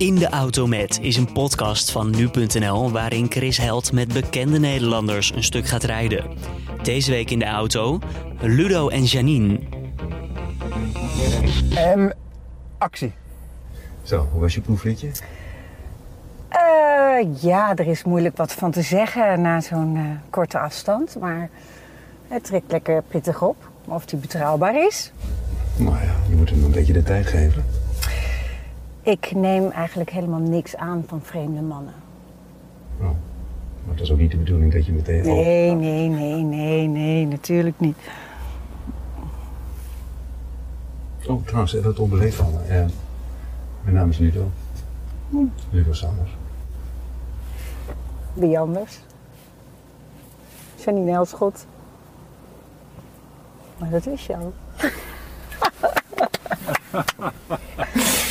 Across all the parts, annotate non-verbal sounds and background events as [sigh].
In de Auto Met is een podcast van nu.nl waarin Chris Held met bekende Nederlanders een stuk gaat rijden. Deze week in de auto Ludo en Janine. En actie. Zo, hoe was je proefritje? Eh, ja, er is moeilijk wat van te zeggen na zo'n eh, korte afstand. Maar het trekt lekker pittig op. Of die betrouwbaar is. Nou ja, je moet hem een beetje de tijd geven. Ik neem eigenlijk helemaal niks aan van vreemde mannen. Oh. Maar dat is ook niet de bedoeling dat je meteen... Nee, nee, nee, nee, nee, natuurlijk niet. Oh, trouwens, het onbeleefd van me. Ja. Mijn naam is Ludo. Ludo Sanders. Wie anders? Janine Elschot. Maar dat wist je al.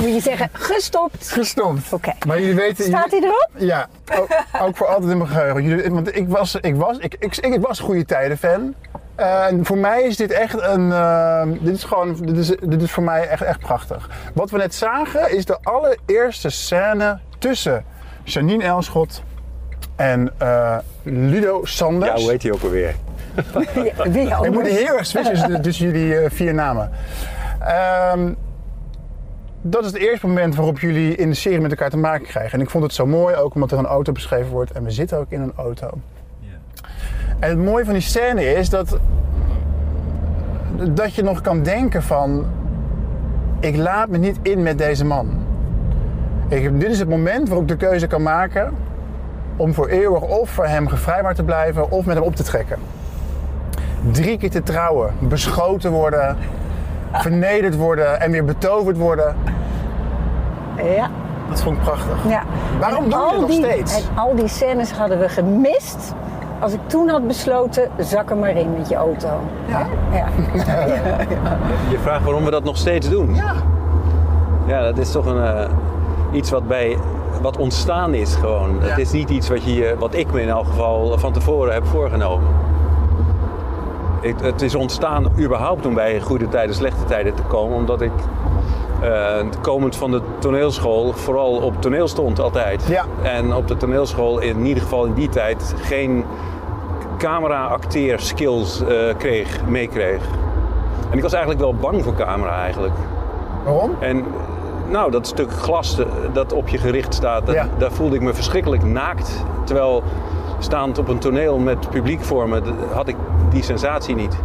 Moet je zeggen, gestopt. Gestopt. Oké. Maar jullie weten... Staat hij erop? Ja, ook, ook voor altijd in mijn geheugen. Jullie, want ik was, ik was, ik, ik, ik was Goede Tijden fan. Eh, en voor mij is dit echt een. eh, dit is gewoon. Dit is, dit is voor mij echt, echt prachtig. Wat we net zagen is de allereerste scène tussen Janine Elschot en eh, Ludo Sanders. Ja, hoe heet hij ook alweer? Ja, Wie Ik moet heel erg switchen tussen jullie vier namen. Ehm, dat is het eerste moment waarop jullie in de serie met elkaar te maken krijgen. En ik vond het zo mooi, ook omdat er een auto beschreven wordt. En we zitten ook in een auto. En het mooie van die scène is dat, dat je nog kan denken van... Ik laat me niet in met deze man. Ik, dit is het moment waarop ik de keuze kan maken... om voor eeuwig of voor hem gevrijwaard te blijven of met hem op te trekken drie keer te trouwen, beschoten worden, vernederd worden en weer betoverd worden. Ja, Dat vond ik prachtig. ja. Waarom En doe je dit nog die- steeds? En al die scènes hadden we gemist als ik toen had besloten, zak er maar in met je auto. Ja. [laughs] Ja. Je vraagt waarom we dat nog steeds doen. Ja. Ja, dat is toch een, eh, iets wat bij wat ontstaan is gewoon. Ja. Het is niet iets wat, je, wat ik me in elk geval van tevoren heb voorgenomen. Het, het is ontstaan überhaupt om bij goede tijden, slechte tijden te komen, omdat ik komend van de toneelschool vooral op toneel stond altijd. Ja. En op de toneelschool in ieder geval in die tijd geen camera-acteer skills eh, kreeg, meekreeg. En ik was eigenlijk wel bang voor camera eigenlijk. Waarom? En nou, dat stuk glas eh, dat op je gericht staat, dat- Ja. daar voelde ik me verschrikkelijk naakt. Terwijl staand op een toneel met publiek voor me, had ik die sensatie niet.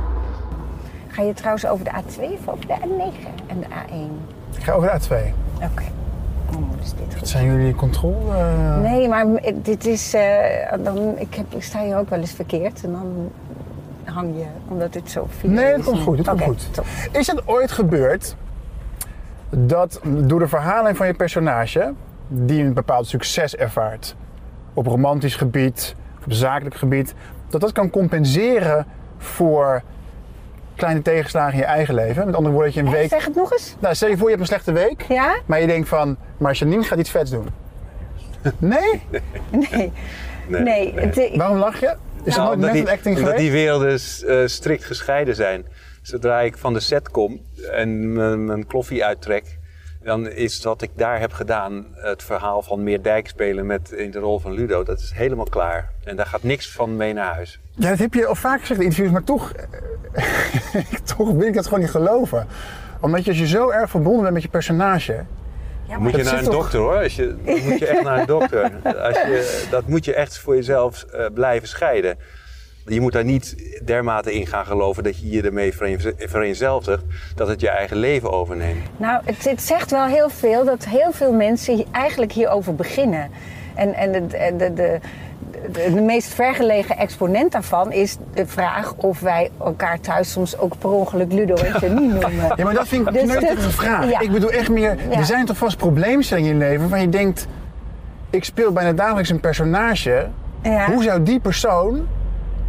Ga je trouwens over de A2 of over de A9 en de A1? Ik ga over de A2. Oké. Oh, is dit goed? Zijn jullie controle? Nee, maar dit is. eh, dan, ik, heb, ik sta hier ook wel eens verkeerd en dan hang je, omdat dit zo viel. Nee, dat komt goed. Dat komt goed. top. Is het ooit gebeurd dat door de verhaling van je personage, die een bepaald succes ervaart, op romantisch gebied, op zakelijk gebied, dat dat kan compenseren voor kleine tegenslagen in je eigen leven? Met andere woorden, dat je een week. Zeg het nog eens. Nou, stel je voor, je hebt een slechte week, Ja? maar je denkt van, maar Janine gaat iets vets doen. Nee? [laughs] Nee. Nee. het- Waarom lach je? Is Nou, dat nooit net een acting omdat geweest? die werelden eh, strikt gescheiden zijn. Zodra ik van de set kom en mijn, mijn kloffie uittrek, dan is wat ik daar heb gedaan het verhaal van Meerdijk spelen met, in de rol van Ludo. Dat is helemaal klaar. En daar gaat niks van mee naar huis. Ja, dat heb je al vaak gezegd in interviews, maar toch, [laughs] toch wil ik dat gewoon niet geloven. Omdat je als je zo erg verbonden bent met je personage. ja, Moet je naar een toch- dokter hoor. Als je, [laughs] dan moet je echt naar een dokter. Als je, dat moet je echt voor jezelf eh, blijven scheiden. Je moet daar niet dermate in gaan geloven dat je je ermee vereen- vereenzelvigt dat het je eigen leven overneemt. Nou, het, het zegt wel heel veel dat heel veel mensen hier- eigenlijk hierover beginnen. En, en de, de, de, de, meest vergelegen exponent daarvan is de vraag of wij elkaar thuis soms ook per ongeluk Ludo en Janine [laughs] noemen. Ja, maar dat vind ik een Dus kneuterige dat- vraag. ja. Ik bedoel echt meer, Ja. er zijn toch vast probleemstellingen in je leven waarvan je denkt, ik speel bijna dagelijks een personage. Ja. Hoe zou die persoon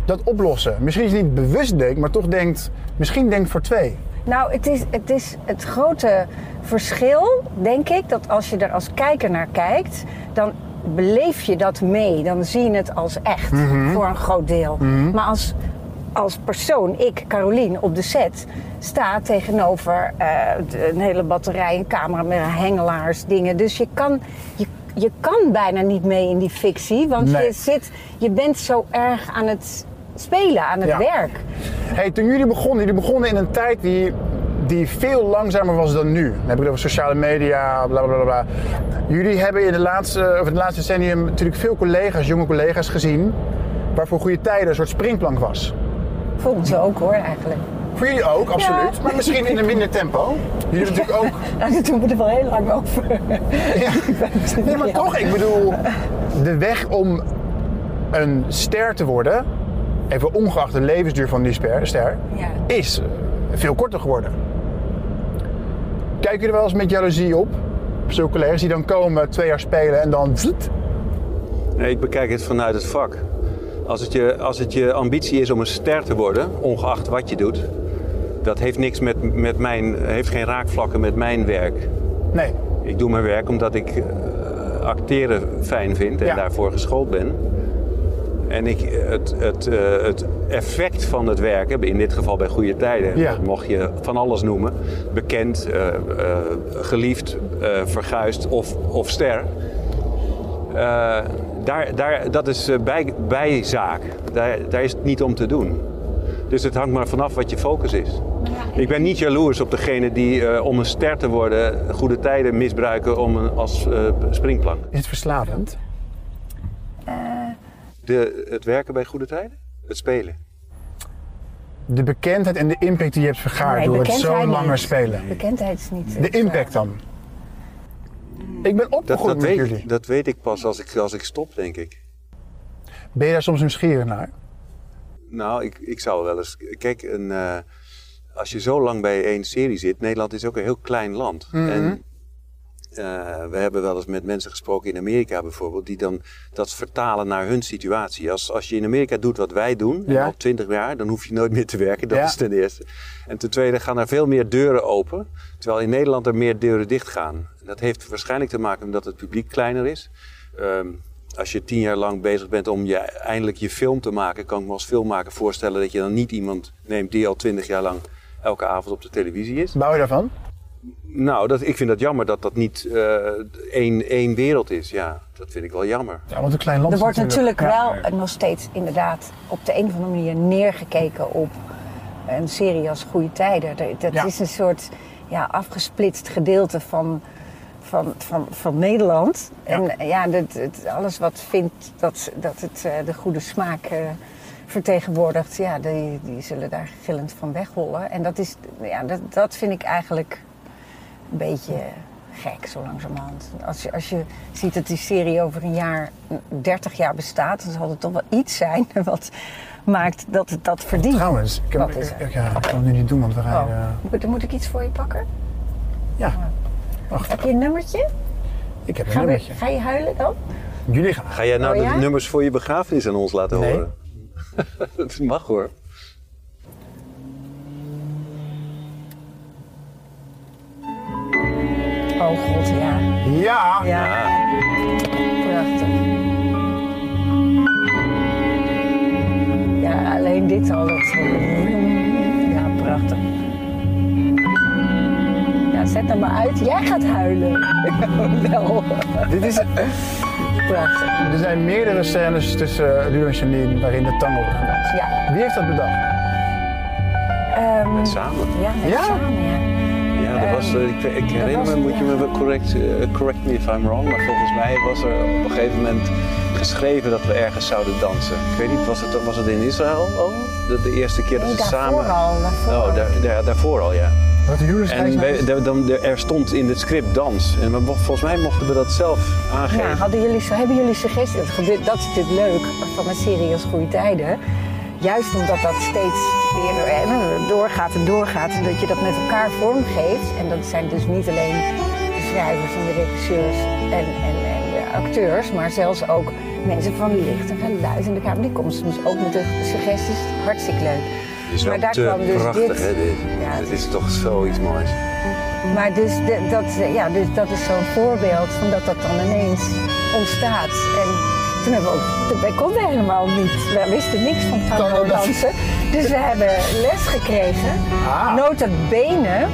dat oplossen? Misschien is het niet bewust denkt, maar toch denkt, misschien denkt voor twee. Nou, het is, het is het grote verschil, denk ik, dat als je er als kijker naar kijkt, dan beleef je dat mee. Dan zie je het als echt, voor een groot deel. Maar als als persoon, ik, Carolien, op de set, sta tegenover eh, een hele batterij, een camera met hengelaars, dingen. Dus je kan, je, je kan bijna niet mee in die fictie, want Nee. je, zit, je bent zo erg aan het spelen, aan het Ja. werk. Hey, toen jullie begonnen, jullie begonnen in een tijd die, die veel langzamer was dan nu. Dan heb ik het over sociale media, bla bla bla. Jullie hebben in, de laatste, of in het laatste decennium natuurlijk veel collega's, jonge collega's gezien, waarvoor goede tijden een soort springplank was. Vonden ze ook hoor, eigenlijk. Voor jullie ook, absoluut. Maar misschien in een minder tempo. Jullie hebben natuurlijk ook. Daar doen we er wel heel lang over. Ja. [laughs] Nee, maar toch, ik bedoel, de weg om een ster te worden, even ongeacht de levensduur van die ster, Ja. is eh, veel korter geworden. Kijken jullie wel eens met jaloezie op? Op zulke collega's die dan komen, twee jaar spelen en dan. Nee, ik bekijk het vanuit het vak. Als het, je, als het je ambitie is om een ster te worden, ongeacht wat je doet, dat heeft niks met, met mijn, heeft geen raakvlakken met mijn werk. Nee. Ik doe mijn werk omdat ik eh, acteren fijn vind en Ja. daarvoor geschoold ben. En ik, het, het, eh, het effect van het werken, in dit geval bij goede tijden, Ja. mocht je van alles noemen, bekend, eh, eh, geliefd, eh, verguisd of, of ster. Eh, daar, daar, dat is bij, bijzaak. Daar, daar is het niet om te doen. Dus het hangt maar vanaf wat je focus is. Ik ben niet jaloers op degene die eh, om een ster te worden goede tijden misbruiken om een, als eh, springplank. Is het verslavend? De, het werken bij goede tijden? Het spelen. De bekendheid en de impact die je hebt vergaard Nee, door het zo langer spelen. Bekendheid is niet... De impact dan? Ik ben Dat, opgegroeid dat, met weet, jullie. dat weet ik pas als ik, als ik stop, denk ik. Ben je daar soms nieuwsgierig naar? Nou, ik, ik zou wel eens. Kijk, een, eh, als je zo lang bij één serie zit. Nederland is ook een heel klein land. En eh, we hebben wel eens met mensen gesproken in Amerika bijvoorbeeld. die dan dat vertalen naar hun situatie. Als, als je in Amerika doet wat wij doen. en Ja. al twintig jaar. dan hoef je nooit meer te werken. Dat Ja. is ten eerste. En ten tweede gaan er veel meer deuren open. Terwijl in Nederland er meer deuren dicht gaan. Dat heeft waarschijnlijk te maken omdat het publiek kleiner is. Ehm, als je tien jaar lang bezig bent om je, eindelijk je film te maken, kan ik me als filmmaker voorstellen dat je dan niet iemand neemt die al twintig jaar lang elke avond op de televisie is. Bouw je daarvan? Nou, dat, ik vind dat jammer dat dat niet eh, één, één wereld is. Ja, dat vind ik wel jammer. Ja, want een klein land Er wordt natuurlijk Ja. wel nog steeds inderdaad op de een of andere manier neergekeken op een serie als Goede Tijden. Dat- Ja. is een soort ja, afgesplitst gedeelte van, van, van, van Nederland. En ja, dat, het, alles wat vindt dat, dat het eh, de goede smaak eh, vertegenwoordigt, ja, die, die zullen daar gillend van wegrollen. En dat, is, ja, dat, dat vind ik eigenlijk een beetje gek, zo langzamerhand. Als je, als je ziet dat die serie over een jaar, 30 jaar bestaat, dan zal er toch wel iets zijn [laughs] wat maakt dat het dat verdient. Trouwens, ik, heb, Wat is er? ik, ja, ik kan het nu niet doen, want we Oh, rijden... moet, moet ik iets voor je pakken? Ja, wacht. Heb je een nummertje? Ik heb een Ga, we- nummertje. ga je huilen dan? Jullie gaan. Ga jij nou Oh, ja? de nummers voor je begrafenis aan ons laten Nee. horen? [laughs] dat mag hoor. Oh god, ja. Ja! Ja, Ja. prachtig. Ja, alleen dit al. Dat... Ja, prachtig. Ja, zet hem maar uit. Jij gaat huilen. [laughs] Wel. Dit is, Prachtig. er zijn meerdere scènes tussen Ludo en Janine waarin de tango wordt gedanst. Ja. Wie heeft dat bedacht? Ehm, Samen. ja, met Ja? samen, ja. Ja, dat was, eh, ik, ik herinner me, moet je me wel correct, eh, correct me if I'm wrong, maar volgens mij was er op een gegeven moment geschreven dat we ergens zouden dansen. Ik weet niet, was het, was het in Israël al? De, de eerste keer dat Nee, ze samen... al. Daarvoor al. Oh, daar, daar, daarvoor al, ja. Wat En de- dan, de- er stond in het script dans. En we volgens mij mochten we dat zelf aangeven. Ja, hadden jullie, hebben jullie suggesties? Dat, gebeurt, dat is natuurlijk leuk van een serie als Goede Tijden. Juist omdat dat steeds weer eh, doorgaat en doorgaat. En dat je dat met elkaar vormgeeft. En dat zijn dus niet alleen de schrijvers en de regisseurs en, en, en de acteurs. Maar zelfs ook mensen van licht en geluid en de kamer. Die komen soms ook met de suggesties. Hartstikke leuk. Is maar daar kwam dus prachtig, dit. hè, dit. Ja, het is toch zoiets moois. Maar dus, de- dat, ja, dus dat is zo'n voorbeeld van dat dat dan ineens ontstaat. En toen hebben we ook, wij konden helemaal niet, we wisten niks van tango dansen. Dus we hebben les gekregen, Ah. nota bene,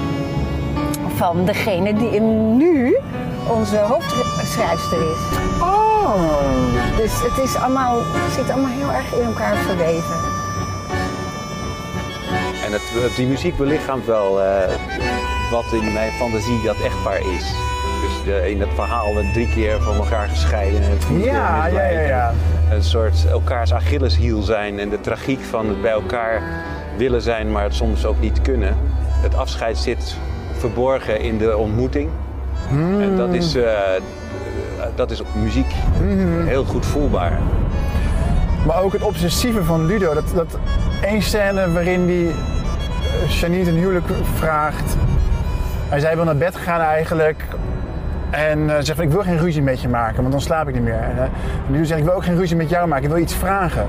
van degene die in nu onze hoofdschrijfster is. Oh. Dus het is allemaal, het zit allemaal heel erg in elkaar verweven. En het, die muziek belichaamt wel eh, wat in mijn fantasie dat echtpaar is. Dus de, in het verhaal drie keer van elkaar gescheiden. En vier keer Ja, ja, ja, ja. Een soort elkaars Achilleshiel zijn en de tragiek van het bij elkaar willen zijn, maar het soms ook niet kunnen. Het afscheid zit verborgen in de ontmoeting. En dat is, eh, dat is op muziek heel goed voelbaar. Maar ook het obsessieve van Ludo. Dat, dat één scène waarin die eh, Janine een huwelijk vraagt. En zij wil naar bed gaan eigenlijk. En eh, zegt van, ik wil geen ruzie met je maken, want dan slaap ik niet meer. En eh, Ludo zegt, ik wil ook geen ruzie met jou maken, ik wil iets vragen.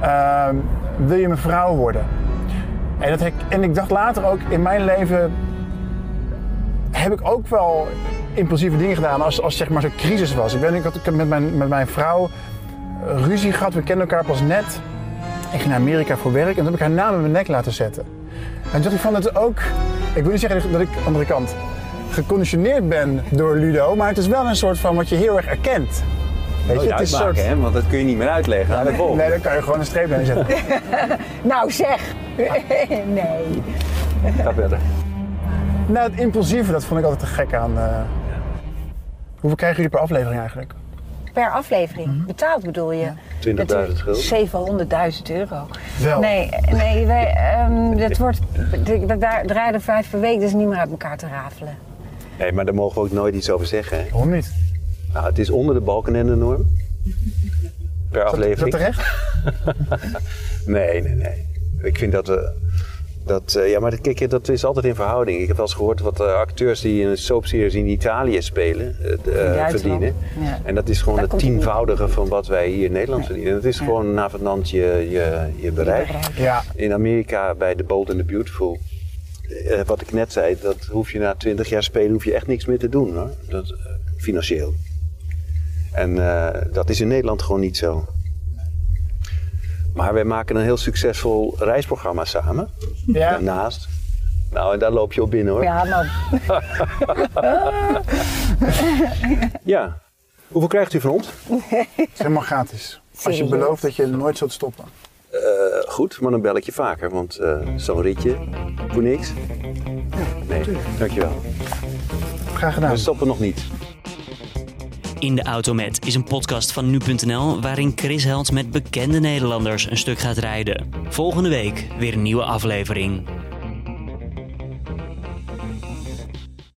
Ehm, wil je mijn vrouw worden? En, dat, en ik dacht later ook, in mijn leven heb ik ook wel impulsieve dingen gedaan als, als zeg maar zo'n crisis was. Ik, ben, ik had met mijn, met mijn vrouw ruzie gehad. We kenden elkaar pas net. Ik ging naar Amerika voor werk en toen heb ik haar naam in mijn nek laten zetten. En toen dacht ik van dat ook, ik wil niet zeggen dat ik andere kant geconditioneerd ben door Ludo, maar het is wel een soort van wat je heel erg erkent. Weet je, het is soort. hè? want dat kun je niet meer uitleggen aan de volgende. Nee, daar kan je gewoon een streep bij zetten. [laughs] Nou zeg! [laughs] nee. Ga verder. nou, het impulsieve, dat vond ik altijd te gek aan. eh. Hoeveel krijgen jullie per aflevering eigenlijk? Per aflevering. Betaald bedoel je? 20.000 gulden. 700.000 euro. Wel. Nee, nee wij, ehm, [laughs] dat wordt, we draaien vijf per week, dus niet meer uit elkaar te rafelen. Nee, maar daar mogen we ook nooit iets over zeggen. Hè? Waarom niet? Nou, het is onder de Balkenende-norm. Per Is dat aflevering. terecht? [laughs] Nee, nee, nee. Ik vind dat we. Dat, eh, ja, maar dat- kijk, dat is altijd in verhouding. Ik heb wel eens gehoord wat eh, acteurs die in een soapseries in Italië spelen eh, verdienen. Ja. En dat is gewoon Daar het tienvoudige van wat wij hier in Nederland Nee. verdienen. Dat is Ja. gewoon navenant je, je, je bereik. Bereik. Ja. In Amerika bij The Bold and the Beautiful. Eh, wat ik net zei, dat hoef je na twintig jaar spelen hoef je echt niks meer te doen hoor. Dat, eh, financieel. En eh, dat is in Nederland gewoon niet zo. Maar wij maken een heel succesvol reisprogramma samen. Ja. Daarnaast. Nou, en daar loop je op binnen hoor. Ja, maar [laughs] Ja. Hoeveel krijgt u van ons? Het is helemaal gratis. Als je belooft dat je nooit zult stoppen. Goed, maar dan bel ik je vaker, want eh, zo'n ritje voor niks. Nee, dankjewel. Graag gedaan. We stoppen nog niet. In de Auto Met is een podcast van nu.nl waarin Chris Held met bekende Nederlanders een stuk gaat rijden. Volgende week weer een nieuwe aflevering.